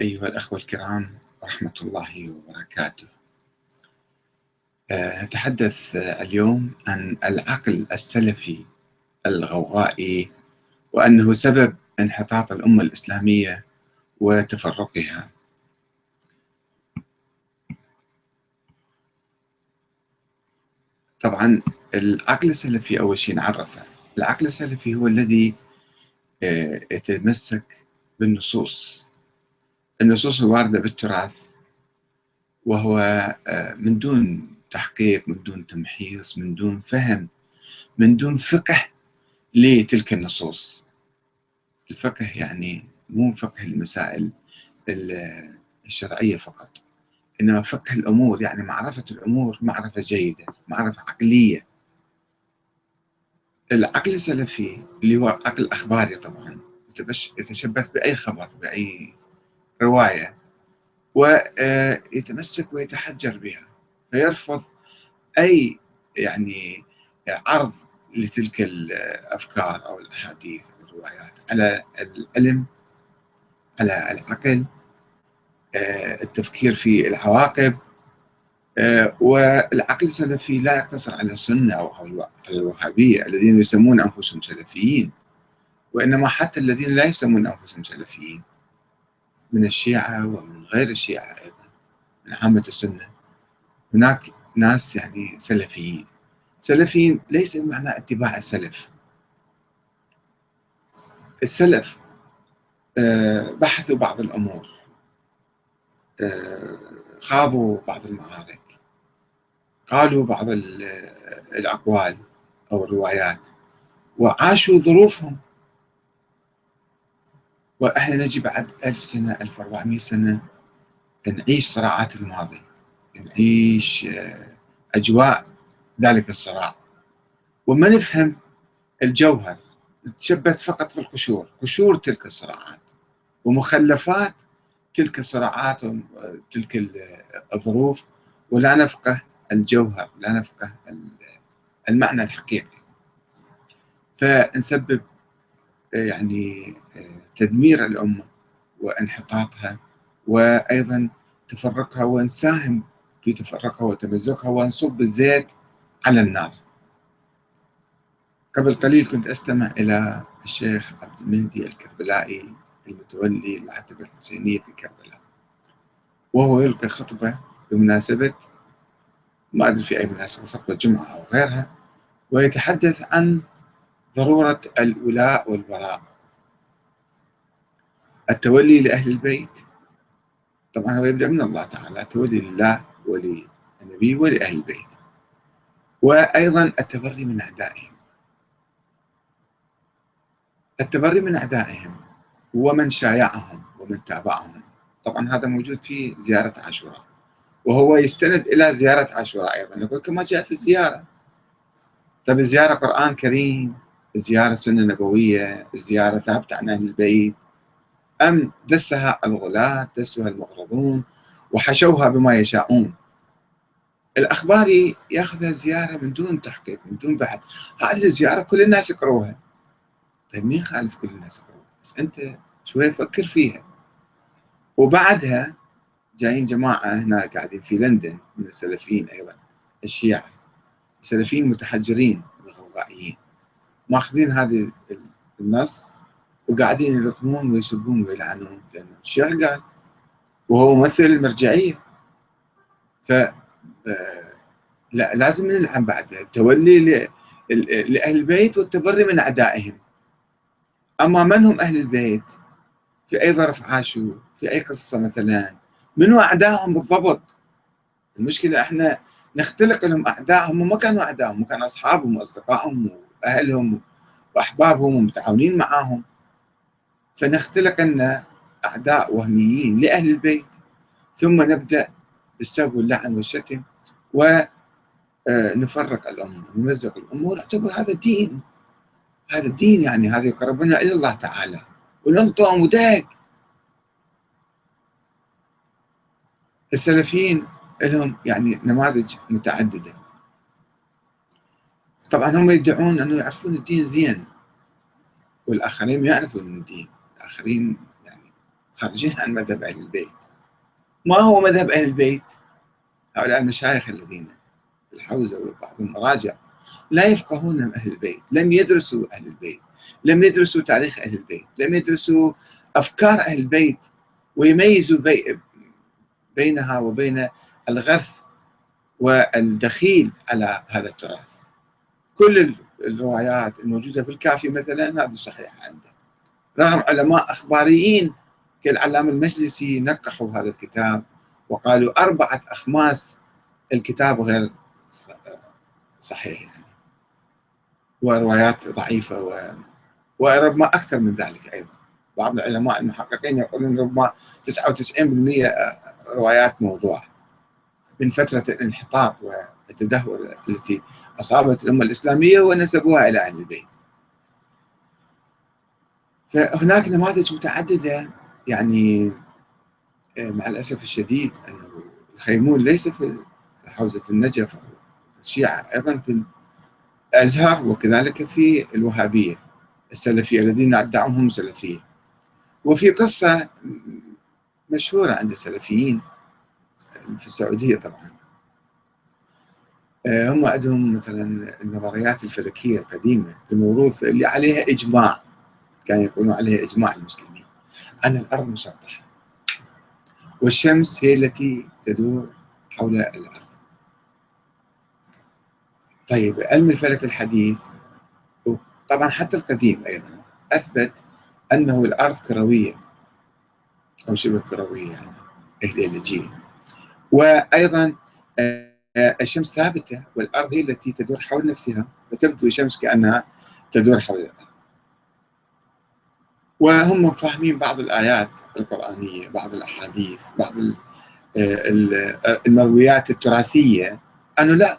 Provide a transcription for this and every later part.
أيها الأخوة الكرام ورحمة الله وبركاته. آه، نتحدث اليوم عن العقل السلفي الغوغائي وأنه سبب انحطاط الأمة الإسلامية وتفرقها. طبعا العقل السلفي أول شيء نعرفه العقل السلفي هو الذي آه، يتمسك بالنصوص. النصوص الواردة بالتراث وهو آه، من دون تحقيق من دون تمحيص من دون فهم من دون فقه لتلك النصوص. الفقه يعني مو فقه المسائل الشرعية فقط إنما فقه الأمور يعني معرفة الأمور معرفة جيدة معرفة عقلية. العقل السلفي اللي هو عقل أخباري طبعا يتشبث بأي خبر بأي رواية ويتمسك ويتحجر بها فيرفض أي يعني عرض لتلك الأفكار أو الأحاديث أو الروايات على العلم على العقل التفكير في العواقب والعقل السلفي لا يقتصر على السنة أو على الوهابية الذين يسمون أنفسهم سلفيين وإنما حتى الذين لا يسمون أنفسهم سلفيين. من الشيعة ومن غير الشيعة أيضا من عامة السنة. هناك ناس يعني سلفيين. سلفيين ليس بمعنى اتباع السلف. السلف آه، بحثوا بعض الأمور. آه، خاضوا بعض المعارك. قالوا بعض الأقوال أو الروايات. وعاشوا ظروفهم. وأحنا نجي بعد ألف سنة 1400 سنة نعيش صراعات الماضي نعيش آه، أجواء ذلك الصراع. وما نفهم الجوهر نتشبث فقط في القشور قشور تلك الصراعات ومخلفات تلك الصراعات وتلك الظروف. ولا نفقه الجوهر لا نفقه المعنى الحقيقي. فنسبب يعني تدمير الأمة وانحطاطها وأيضا تفرقها ونساهم في تفرقها وتمزقها ونصب الزيت على النار. قبل قليل كنت أستمع إلى الشيخ عبد المهدي الكربلائي المتولي العتبة الحسينية في كربلاء وهو يلقي خطبة بمناسبة ما أدري في أي مناسبة خطبة جمعة أو غيرها ويتحدث عن ضرورة الولاء والبراء. التولي لأهل البيت. طبعا هو يبدأ من الله تعالى. تولي لله وللنبي ولأهل البيت. وأيضا التبري من أعدائهم. التبري من أعدائهم. ومن شايعهم. ومن تابعهم. طبعا هذا موجود في زيارة عاشوراء. وهو يستند إلى زيارة عاشوراء أيضا. يقول كما جاء في الزيارة. طيب الزيارة قرآن كريم. الزيارة سنة نبوية الزيارة ثابتة عن أهل البيت. أم دسها الغلاة دسها المغرضون وحشوها بما يشاءون. الأخباري ياخذ الزيارة من دون تحقيق من دون بحث. هذه الزيارة كل الناس يقروها. طيب مين خالف كل الناس يقروها؟ بس أنت شوية فكر فيها. وبعدها جايين جماعة هنا قاعدين في لندن من السلفيين أيضا. الشيعة السلفيين متحجرين الغوغائيين ماخذين هذه النص وقاعدين يلطمون ويسبون ويلعنون لأن الشيخ قال؟ وهو ممثل المرجعية. ف آه، لا لازم نلعن بعد. التولي لأهل البيت والتبري من أعدائهم. أما من هم أهل البيت؟ في أي ظرف عاشوا؟ في أي قصة مثلا؟ منو أعدائهم بالضبط؟ المشكلة إحنا نختلق لهم أعدائهم وما كانوا أعدائهم كانوا أصحابهم وأصدقائهم وأهلهم وأحبابهم ومتعاونين معاهم. فنختلق أن أعداء وهميين لأهل البيت. ثم نبدأ بالسب واللعن والشتم ونفرق الأمة ونمزق الأمة ونعتبر هذا دين. هذا الدين يعني هذا يقربنا إلى الله تعالى. ونلطم وداق السلفيين لهم يعني نماذج متعددة. طبعا هم يدعون أنه يعرفون الدين زين والآخرين ما يعرفون الدين الآخرين يعني خارجين عن مذهب أهل البيت. ما هو مذهب أهل البيت؟ هؤلاء المشايخ الذين الحوزة وبعض المراجع لا يفقهون أهل البيت لم يدرسوا أهل البيت لم يدرسوا تاريخ أهل البيت لم يدرسوا أفكار أهل البيت ويميزوا بي بينها وبين الغث والدخيل على هذا التراث. كل الروايات الموجودة في الكافي مثلا هذه صحيحة عنده رغم علماء أخباريين كالعلامة المجلسي نقحوا هذا الكتاب وقالوا أربعة أخماس الكتاب غير صحيح يعني. وروايات ضعيفة و... وربما أكثر من ذلك أيضا. بعض العلماء المحققين يقولون ربما 99% روايات موضوعة. من فترة الانحطاط والتدهور التي أصابت الأمة الإسلامية ونسبوها إلى أهل البيت. فهناك نماذج متعددة يعني آه، مع الأسف الشديد أنه الخيمون ليس في حوزة النجف أو الشيعة أيضا في الأزهر وكذلك في الوهابية السلفية الذين ادعوهم سلفية. وفي قصة مشهورة عند السلفيين في السعودية طبعا. هم عندهم مثلا النظريات الفلكية القديمة الموروث اللي عليها إجماع كان يقولون عليها إجماع المسلمين. أن الأرض مسطحة. والشمس هي التي تدور حول الأرض. طيب علم الفلك الحديث طبعا حتى القديم أيضا أثبت أنه الأرض كروية. أو شبه كروية يعني إهليولوجية وأيضا آه، الشمس ثابتة والأرض هي التي تدور حول نفسها فتبدو الشمس كأنها تدور حول الأرض وهم فاهمين بعض الآيات القرآنية بعض الأحاديث بعض آه، المرويات التراثية أنه لا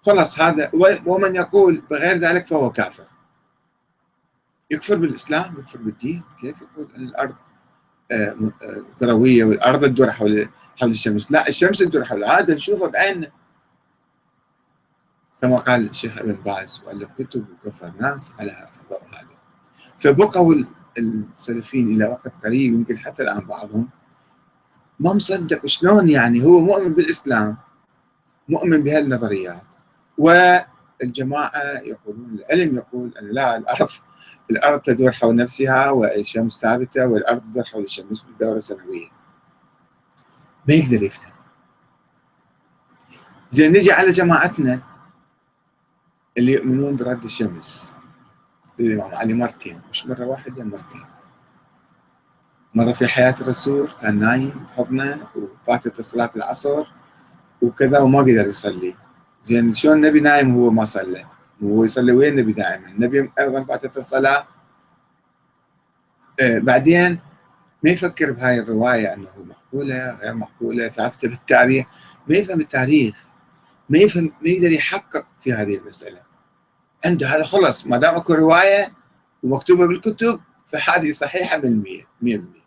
خلاص هذا ومن يقول بغير ذلك فهو كافر. يكفر بالإسلام يكفر بالدين كيف يقول أن الأرض كروية والأرض تدور حول حول الشمس. لا الشمس تدور حول. هذا نشوفه بعيننا كما قال الشيخ ابن باز وألف كتب وكفر الناس على الضوء هذا. فبقوا السلفيين إلى وقت قريب يمكن حتى الآن بعضهم ما مصدق شلون يعني هو مؤمن بالإسلام مؤمن بهالنظريات. والجماعه يقولون العلم يقول أن لا الأرض الأرض تدور حول نفسها والشمس ثابتة والأرض تدور حول الشمس بدورة سنوية. ما يقدر يفهم. زين نجي على جماعتنا اللي يؤمنون برد الشمس. الإمام علي مرتين. مش مرة واحدة؟ مرتين. مرة في حياة الرسول كان نايم بحضنه وفاتت صلاة العصر وكذا وما قدر يصلي. زين شلون النبي نايم وهو ما صلى؟ وهو يصلي وين النبي دائما؟ النبي أيضا فاتت الصلاة. آه بعدين ما يفكر بهاي الرواية أنه معقولة غير معقولة ثابتة بالتاريخ. ما يفهم التاريخ. ما يفهم ما يقدر يحقق في هذه المسألة. عنده هذا خلص. ما دام أكو رواية ومكتوبة بالكتب فهذه صحيحة بالمية. 100%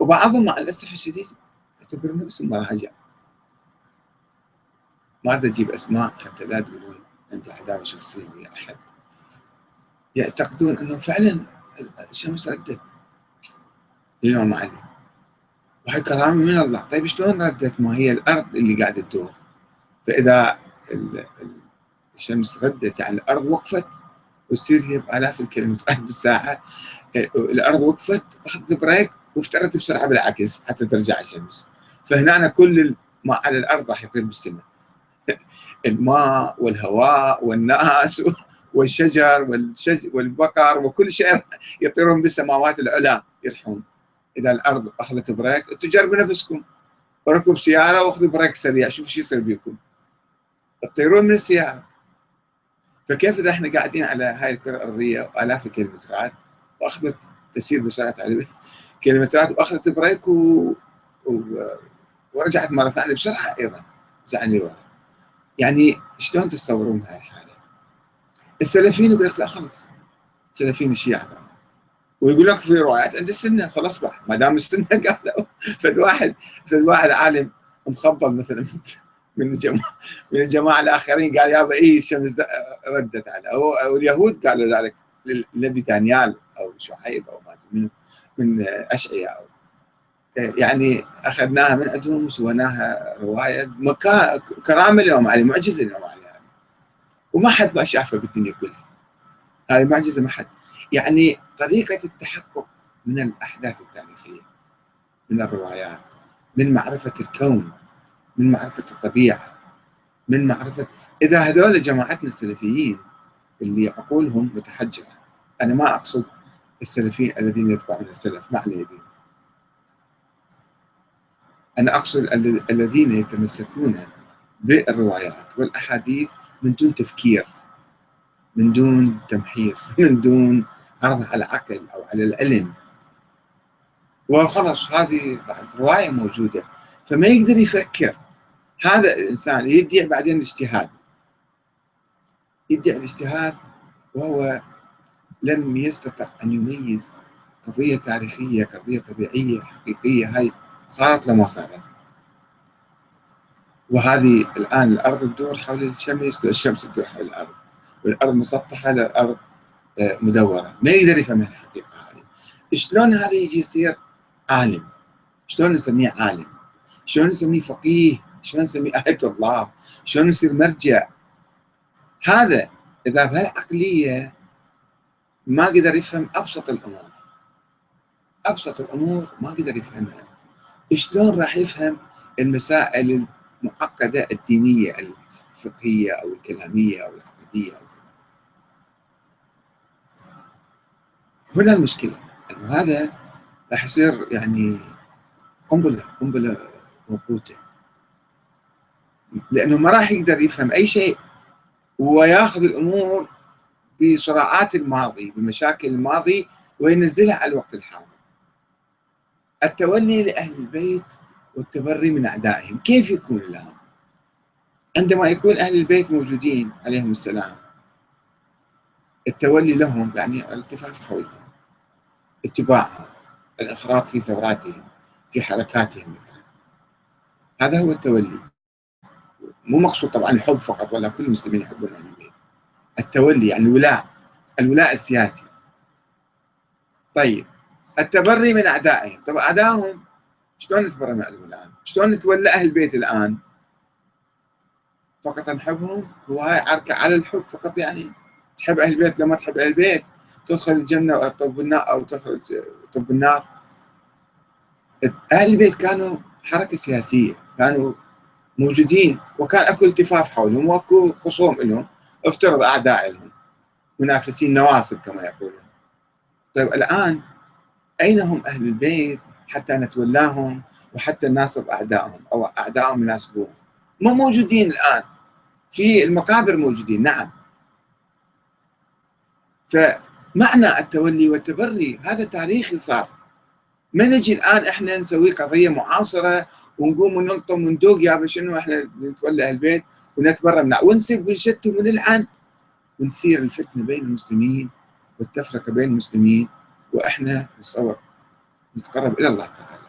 وبعضهم مع الأسف الشديد يعتبرون نفسهم مراجع. ما اريد أجيب أسماء حتى لا تقولون عنده عداوة شخصية ويا أحد. يعتقدون إنه فعلا الشمس ردت للامام علي وهي كرامه من الله. طيب شلون ردت؟ ما هي الأرض اللي قاعدة تدور. فإذا الشمس ردت يعني الأرض وقفت وتصير هي بآلاف الكيلومترات بالساعة إيه، الأرض وقفت أخذت break وافترت بسرعة بالعكس حتى ترجع الشمس. فهنا كل الماء على الأرض راح يطير بالسماء. الماء والهواء والناس والشجر والشج والبقر وكل شيء يطيرون بالسماوات العلى يرحون إذا الأرض أخذت break أنتم جربوا نفسكم. ركب سيارة وأخذوا break سريع شوفوا شو يصير بيكم. تطيرون من السيارة. فكيف إذا إحنا قاعدين على هاي الكرة الأرضية وآلاف الكيلومترات وأخذت تسير بسرعة على كيلومترات وأخذت بريك و... و... ورجعت مرة ثانية بسرعة أيضا. رجعت لورا يعني شلون تتصورون هاي الحالة؟ السلفيين يقول لك لا خلص سلفيين الشيعة طبعا ويقول لك في روايات عند السنة خلاص بقى. ما دام السنة قالوا فد واحد فد واحد عالم مخبل مثلا من الجماعة من الجماعة الآخرين قال يابا إيه الشمس ردت على. أو اليهود قالوا ذلك للنبي دانيال أو شعيب أو ما من من أشعياء أو يعني أخذناها من عندهم وسويناها رواية كرامة اليوم علي معجزة اليوم علي يعني. وما حد ما شافها بالدنيا كلها. هذه معجزه ما حد. يعني طريقة التحقق من الأحداث التاريخية من الروايات من معرفة الكون من معرفة الطبيعة من معرفة إذا هذول جماعتنا السلفيين اللي عقولهم متحجرة أنا ما أقصد السلفيين الذين يتبعون السلف ما عليه بهم أنا أقصد الذين يتمسكون بالروايات والأحاديث من دون تفكير من دون تمحيص من دون عرض على العقل أو على العلم. وخلص هذه بعد رواية موجودة. فما يقدر يفكر. هذا الإنسان يدعي بعدين الاجتهاد. يدعي الاجتهاد وهو لم يستطع أن يميز قضية تاريخية قضية طبيعية حقيقية. هاي صارت لما صارت؟ وهذه الآن الأرض تدور حول الشمس والشمس تدور حول الأرض والأرض مسطحة للأرض آه، مدورة. ما يقدر يفهم الحقيقة هذه. شلون هذا يجي يصير؟ عالم. شلون نسميه عالم؟ شلون نسميه فقيه؟ شلون نسميه آية الله؟ شلون يصير مرجع؟ هذا إذا بهالعقلية ما قدر يفهم أبسط الأمور. أبسط الأمور ما قدر يفهمها. شلون راح يفهم المسائل المعقدة الدينية الفقهية أو الكلامية أو العقدية أو كذا؟ هنا المشكلة أنه هذا راح يصير يعني قنبلة قنبلة موقوتة لأنه ما راح يقدر يفهم أي شيء وياخذ الأمور بصراعات الماضي بمشاكل الماضي وينزلها على الوقت الحاضر. التولي لأهل البيت والتبري من أعدائهم. كيف يكون لهم؟ عندما يكون أهل البيت موجودين عليهم السلام التولي لهم يعني الالتفاف حولهم اتباعهم الإخراط في ثوراتهم في حركاتهم مثلا. هذا هو التولي. مو مقصود طبعا الحب فقط ولا كل المسلمين يحبون أهل البيت. التولي يعني الولاء الولاء السياسي. طيب التبري من أعدائهم. طب أعدائهم شلون نتبرى من عندهم الآن؟ شلون نتولى أهل البيت الآن؟ فقط نحبهم وهاي عركة على الحب فقط يعني؟ تحب أهل البيت لما تحب أهل البيت تدخل الجنة أو تطب النار أو تخرج تطب النار. أهل البيت كانوا حركة سياسية كانوا موجودين وكان أكو التفاف حولهم وأكو خصوم لهم افترض أعداء لهم منافسين نواصب كما يقولون. طيب الآن أين هم أهل البيت حتى نتولاهم وحتى نناصب أعدائهم أو أعدائهم يناسبوهم؟ ما موجودين الآن. في المقابر موجودين نعم. فمعنى التولي والتبري هذا تاريخي صار. ما نجي الآن إحنا نسوي قضية معاصرة ونقوم ونلطم وندوق يا شنو إحنا نتولى أهل البيت ونتبرى من ونسب ونشتم ونلعن ونثير الفتنة بين المسلمين والتفرقة بين المسلمين. وإحنا نتصور نتقرب إلى الله تعالى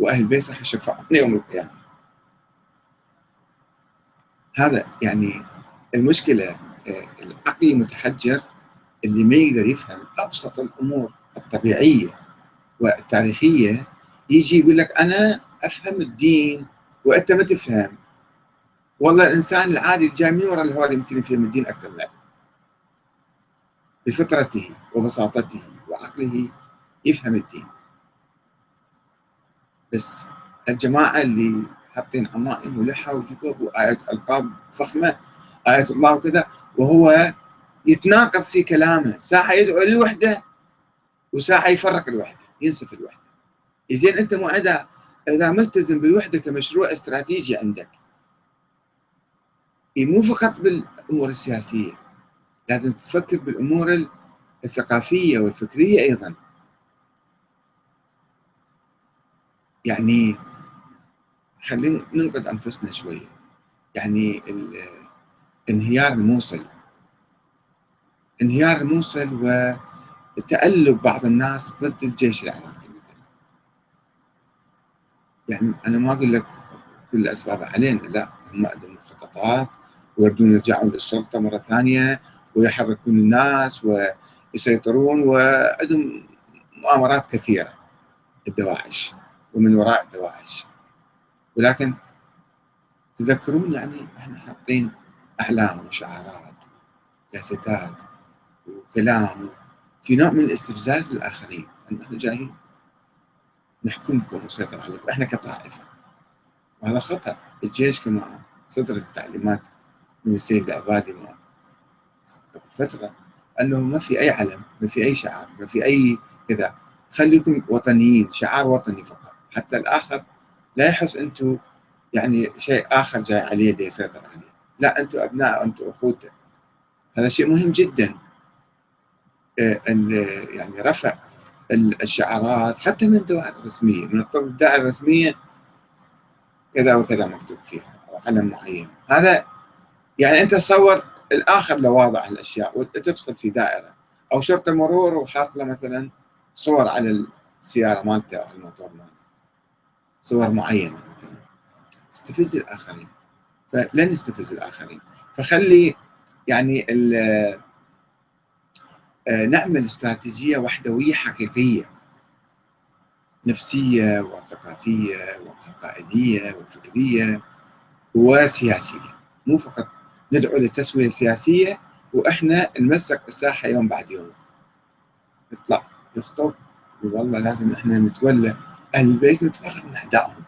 وأهل البيت راح يشفعون يوم القيامة. هذا يعني المشكلة آه، العقل المتحجر اللي ما يقدر يفهم أبسط الأمور الطبيعية والتاريخية يجي يقول لك أنا أفهم الدين وأنت ما تفهم. والله الإنسان العادي الجاي من وراء الهوال يمكن يفهم الدين أكثر منك بفطرته وبساطته. وعقله يفهم الدين. بس الجماعة اللي حاطين عمائم ولحى وجبب وآية ألقاب فخمة آية الله وكذا وهو يتناقض في كلامه. ساعة يدعو للوحدة وساعة يفرق الوحدة ينسف الوحدة. زين أنت مو إذا إذا ملتزم بالوحدة كمشروع استراتيجي عندك. مو فقط بالأمور السياسية لازم تفكر بالأمور الثقافية والفكرية أيضا. يعني خلينا ننقد أنفسنا شوية يعني انهيار الموصل. انهيار الموصل وتألب بعض الناس ضد الجيش العراقي مثلا. يعني أنا ما أقول لك كل الأسباب علينا لا هم عندهم مخططات ويردون يرجعون للسلطة مرة ثانية ويحركون الناس ويسيطرون وعندهم مؤامرات كثيرة الدواعش ومن وراء الدواعش. ولكن تذكرون يعني إحنا حاطين أحلام وشعارات وكاسيتات وكلام في نوع من الاستفزاز للآخرين. إن إحنا جايين نحكمكم ونسيطر عليكم. إحنا كطائفة. وهذا خطا الجيش كما صدرت التعليمات من السيد العبادي قبل فترة. أنه ما في أي علم ما في أي شعار ما في أي كذا. خليكم وطنيين شعار وطني فقط. حتى الآخر لا يحس أنتم يعني شيء آخر جاي عليه يسيطر عليه. لا أنتم أبناء أنتم أخوته. هذا شيء مهم جدا. آه، يعني رفع الشعارات حتى من الدوائر الرسمية من الدائره الرسمية كذا وكذا مكتوب فيها أو علم معين. هذا يعني أنت تصور الآخر لو واضع هالاشياء وتدخل في دائرة. أو شرطة مرور وحاط له مثلا صور على السيارة مالته أو الموتور مالته صور معينة مثلا. تستفز الآخرين. فلن يستفز الآخرين. فخلي يعني آه، نعمل استراتيجية وحدوية حقيقية. نفسية وثقافية وعقائدية وفكرية وسياسية. مو فقط ندعو لتسويه سياسيه وإحنا نمسك الساحة يوم بعد يوم. يطلع يخطب والله لازم إحنا نتولى أهل البيت نتبرر من اعدائهم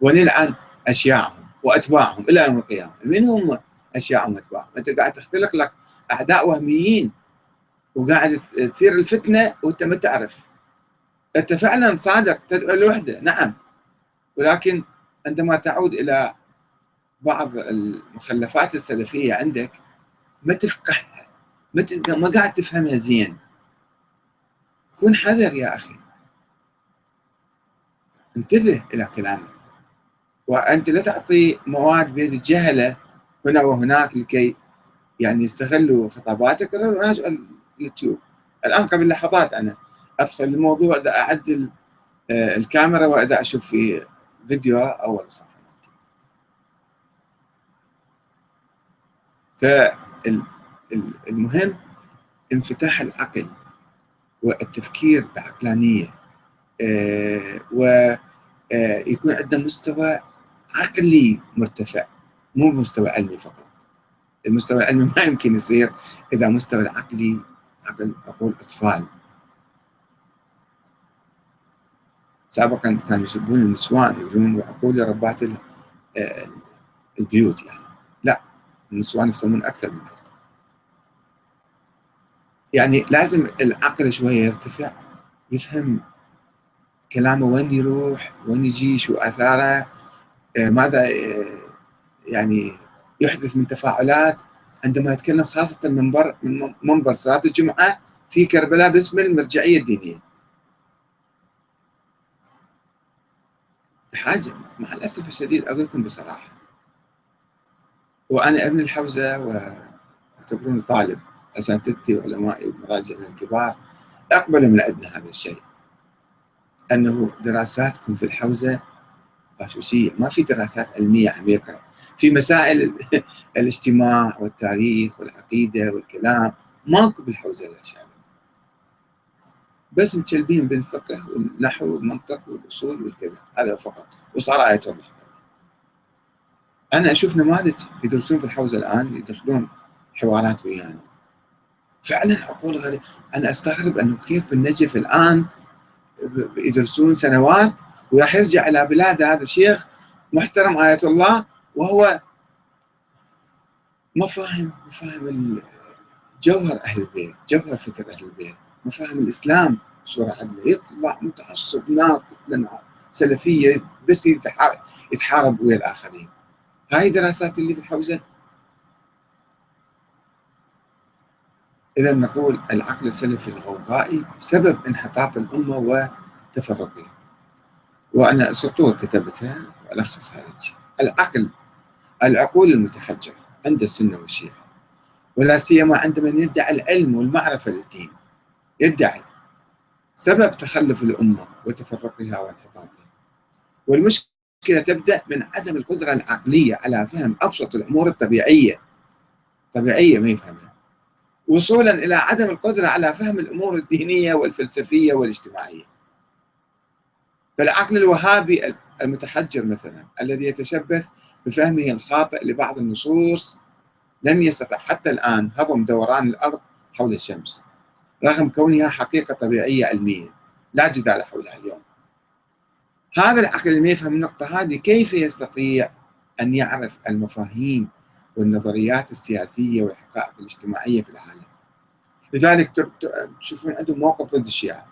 ونلعن أشياعهم وأتباعهم إلى يوم القيامة. من هم أشياعهم وأتباعهم؟ أنت قاعد تختلق لك أعداء وهميين وقاعد تثير الفتنة وأنت ما تعرف. أنت فعلا صادق تدعو الوحده نعم. ولكن عندما تعود إلى بعض المخلفات السلفية عندك ما تفقهها ما ما قاعد تفهمها زين. كن حذر يا أخي. انتبه إلى كلامك. وأنت لا تعطي مواد بيد الجهله هنا وهناك لكي يعني يستغلوا خطاباتك راجع اليوتيوب. الآن قبل لحظات أنا أدخل الموضوع أعدل آه، الكاميرا وإذا أشوف في فيديو اول صفحه فالمهم انفتاح العقل والتفكير بعقلانية. آه، ويكون آه، عندنا مستوى عقلي مرتفع مو مستوى علمي فقط. المستوى العلمي ما يمكن يصير إذا مستوى العقلي عقل عقول أطفال. سابقا كانوا يسبون النسوان يقولون عقول ربات آه، البيوت يعني. النسوان يفهمون أكثر من عندكم يعني لازم العقل شوية يرتفع يفهم كلامه وين يروح وين يجي شو آثاره آه، ماذا آه، يعني يحدث من تفاعلات. عندما يتكلم خاصة من منبر من منبر صلاة الجمعة في كربلاء باسم المرجعية الدينية. بحاجة مع الأسف الشديد أقول لكم بصراحة وأنا ابن الحوزة واعتبروني طالب أساتذتي وعلمائي ومراجعنا الكبار أقبلوا من عندنا هذا الشيء. أنه دراساتكم في الحوزة غشوشية ما في دراسات علمية عميقة. في مسائل الاجتماع والتاريخ والعقيدة والكلام ماكو بالحوزة الأشياء بس متشلبين بالفقه والنحو والمنطق والأصول والكذا هذا فقط. وصار آية الله أنا أشوف نماذج يدرسون في الحوزة الآن يدخلون حوارات ويانا. فعلا عقول غريبة أنا أستغرب أنه كيف بالنجف الآن يدرسون سنوات وراح يرجع إلى بلاده هذا الشيخ محترم آية الله وهو ما فاهم ما فاهم جوهر أهل البيت جوهر فكر أهل البيت ما فاهم الإسلام بصورة عدلة. يطلع متعصب ناقد لنا سلفية بس يتحارب ويا الآخرين. هاي دراسات اللي في الحوزة إذا نقول العقل السلفي الغوغائي سبب انحطاط الأمة وتفرقها وأنا سطور كتبتها وألخص هذا الشيء. العقل العقول المتحجرة عند السنة والشيعة. ولا سيما عند من يدعي العلم والمعرفة للدين. يدعي. سبب تخلف الأمة وتفرقها وانحطاطها. والمشكلة تبدأ من عدم القدرة العقلية على فهم أبسط الأمور الطبيعية. طبيعية ما يفهمها. وصولا إلى عدم القدرة على فهم الأمور الدينية والفلسفية والاجتماعية. فالعقل الوهابي المتحجر مثلا الذي يتشبث بفهمه الخاطئ لبعض النصوص لم يستطع حتى الآن هضم دوران الأرض حول الشمس رغم كونها حقيقة طبيعية علمية. لا جدال حولها اليوم. هذا العقل اللي يفهم النقطة هذه كيف يستطيع أن يعرف المفاهيم والنظريات السياسية والحقائق الاجتماعية في العالم؟ لذلك تشوفون عندهم موقف ضد الشيعة.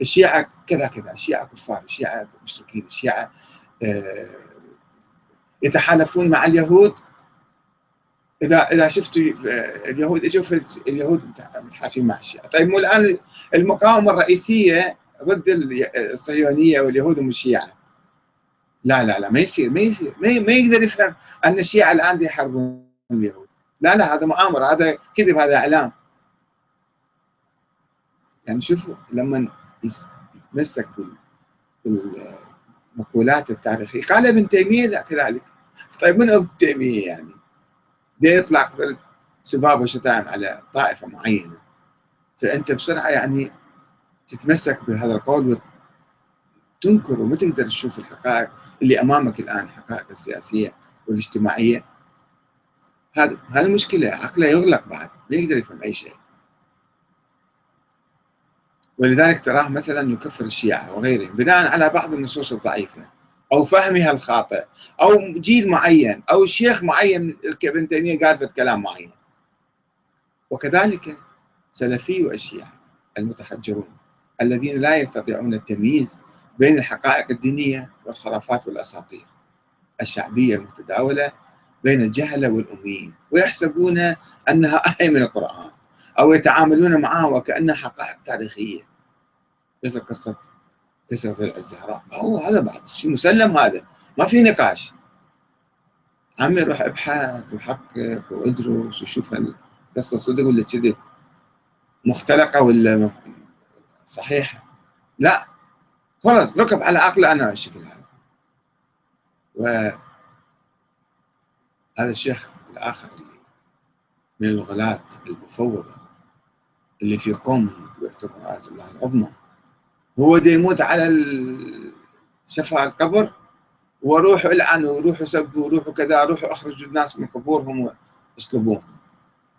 الشيعة كذا كذا الشيعة كفار الشيعة مشركين الشيعة آه، يتحالفون مع اليهود. إذا إذا شفتوا اليهود إجوا اليهود متحالفين مع الشيعة. طيب مو الآن المقاومة الرئيسية ضد الصهيونية واليهود هم الشيعه لا لا لا ما يصير ما يصير ما, ما يقدر يفهم أن الشيعة الآن يحاربون اليهود. لا لا هذا مؤامرة هذا كذب هذا إعلام. يعني شوفوا لما يتمسك بالمقولات التاريخية قال ابن تيمية كذلك. طيب من ابن تيمية يعني؟ ده يطلع سباب وشتائم على طائفة معينة. فأنت بسرعة يعني تتمسك بهذا القول وتنكر وما تقدر تشوف الحقائق اللي أمامك الآن الحقائق السياسية والاجتماعية. هذا هذه المشكلة عقله يغلق بعد ما يقدر يفهم أي شيء. ولذلك تراه مثلا يكفر الشيعة وغيرهم بناء على بعض النصوص الضعيفة أو فهمها الخاطئ أو جيل معين أو شيخ معين كابن تيمية قال في كلام معين. وكذلك سلفي الشيعه المتحجرون. الذين لا يستطيعون التمييز بين الحقائق الدينية والخرافات والأساطير الشعبية المتداولة بين الجهله والاميين ويحسبون أنها اهي من القرآن أو يتعاملون معها وكأنها حقائق تاريخية. مثل قصة كسر ضلع الزهراء. هو هذا بعد؟ شيء مسلم هذا؟ ما في نقاش. عمي روح ابحث وحقق وادرس وشوف القصة صدق ولا كذب؟ مختلقة ولا صحيحه لا. خلاص ركب على عقله أنا الشكل هذا. و هذا الشيخ الآخر اللي من الغلاة المفوضة اللي في قوم يعتبر آية الله العظمى. هو دي يموت على شفا القبر وروحوا العنوا وروحوا سبوا وروحوا كذا روحوا اخرجوا الناس من قبورهم واصلبوهم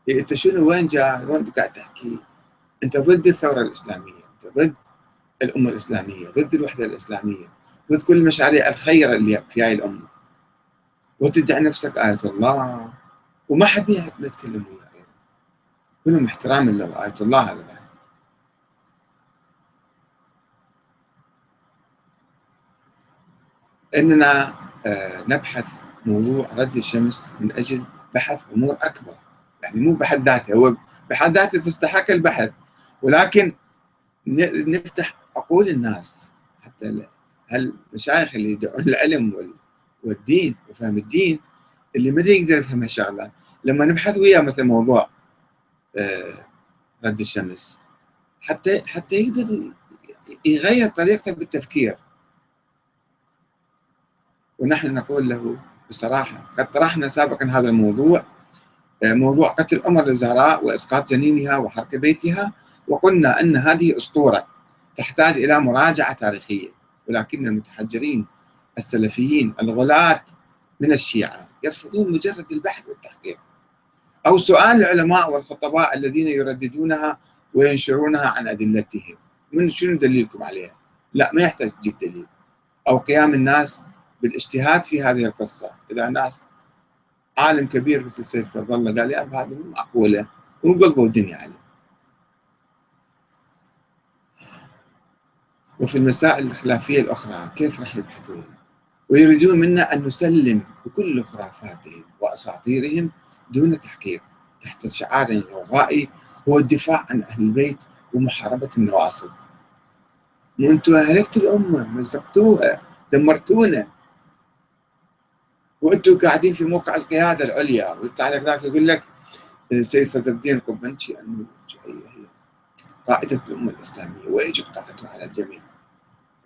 إيه، أنت شنو؟ وين جاي وين قاعد تحكي؟ أنت ضد الثورة الإسلامية. ضد الأمة الإسلامية ضد الوحدة الإسلامية ضد كل المشاريع الخيره اللي في هاي الأمة. وتدعي نفسك آية الله. وما حد يتكلم وياه كلهم احترام له آية الله هذا بعد. إننا آه، نبحث موضوع رد الشمس من أجل بحث أمور أكبر. يعني مو بحد ذاته هو بحد ذاته تستحق البحث. ولكن نفتح عقول الناس. حتى هالمشايخ اللي يدعون العلم والدين وفهم الدين اللي ما يقدر يفهم هالشغلة. لما نبحث وياه مثل موضوع آه، رد الشمس حتى حتى يقدر يغير طريقته بالتفكير. ونحن نقول له بصراحة قد طرحنا سابقا هذا الموضوع آه، موضوع قتل عمر الزهراء وإسقاط جنينها وحرق بيتها. وقلنا أن هذه أسطورة تحتاج إلى مراجعة تاريخية ولكن المتحجرين السلفيين الغلاة من الشيعة يرفضون مجرد البحث والتحقيق. أو سؤال العلماء والخطباء الذين يرددونها وينشرونها عن أدلتهم. من شنو دليلكم عليها؟ لا ما يحتاج تجيب دليل. أو قيام الناس بالاجتهاد في هذه القصة. إذا ناس عالم كبير مثل السيد فضل الله قال يا هذه مو معقولة. وقلبوا الدنيا عليه وفي المسائل الخلافية الأخرى كيف راح يبحثون؟ ويريدون منا أن نسلم بكل خرافاتهم وأساطيرهم دون تحقيق تحت شعار غوغائي هو الدفاع عن أهل البيت ومحاربة النواصب. وأنتم أهلكتوا الأمة مزقتوها دمرتونا. وأنتم قاعدين في موقع القيادة العليا ويطلع لك ذاك يقول لك سيد صدر الدين القبنشي أنه هي قائدة الأمة الإسلامية. ويجب طاعتها على الجميع.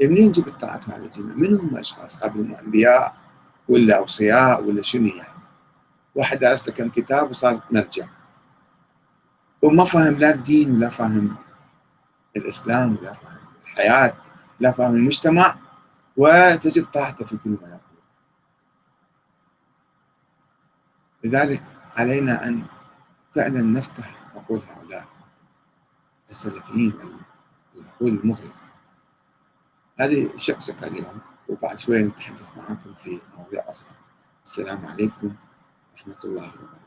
منين جبت طاعتها على الجميع؟ من هم أشخاص قبلهم انبياء ولا أوصياء ولا شنو يعني؟ واحد درس له كم كتاب وصار مرجع وما فاهم لا الدين ولا فاهم الإسلام ولا فاهم الحياة لا فاهم المجتمع وتجب طاعته في كل ما يقول لذلك علينا أن فعلا نفتح عقول هؤلاء السلفيين العقول المغلقة هذه شقشقة اليوم. وبعد شوي نتحدث معكم في مواضيع أخرى. السلام عليكم ورحمة الله وبركاته.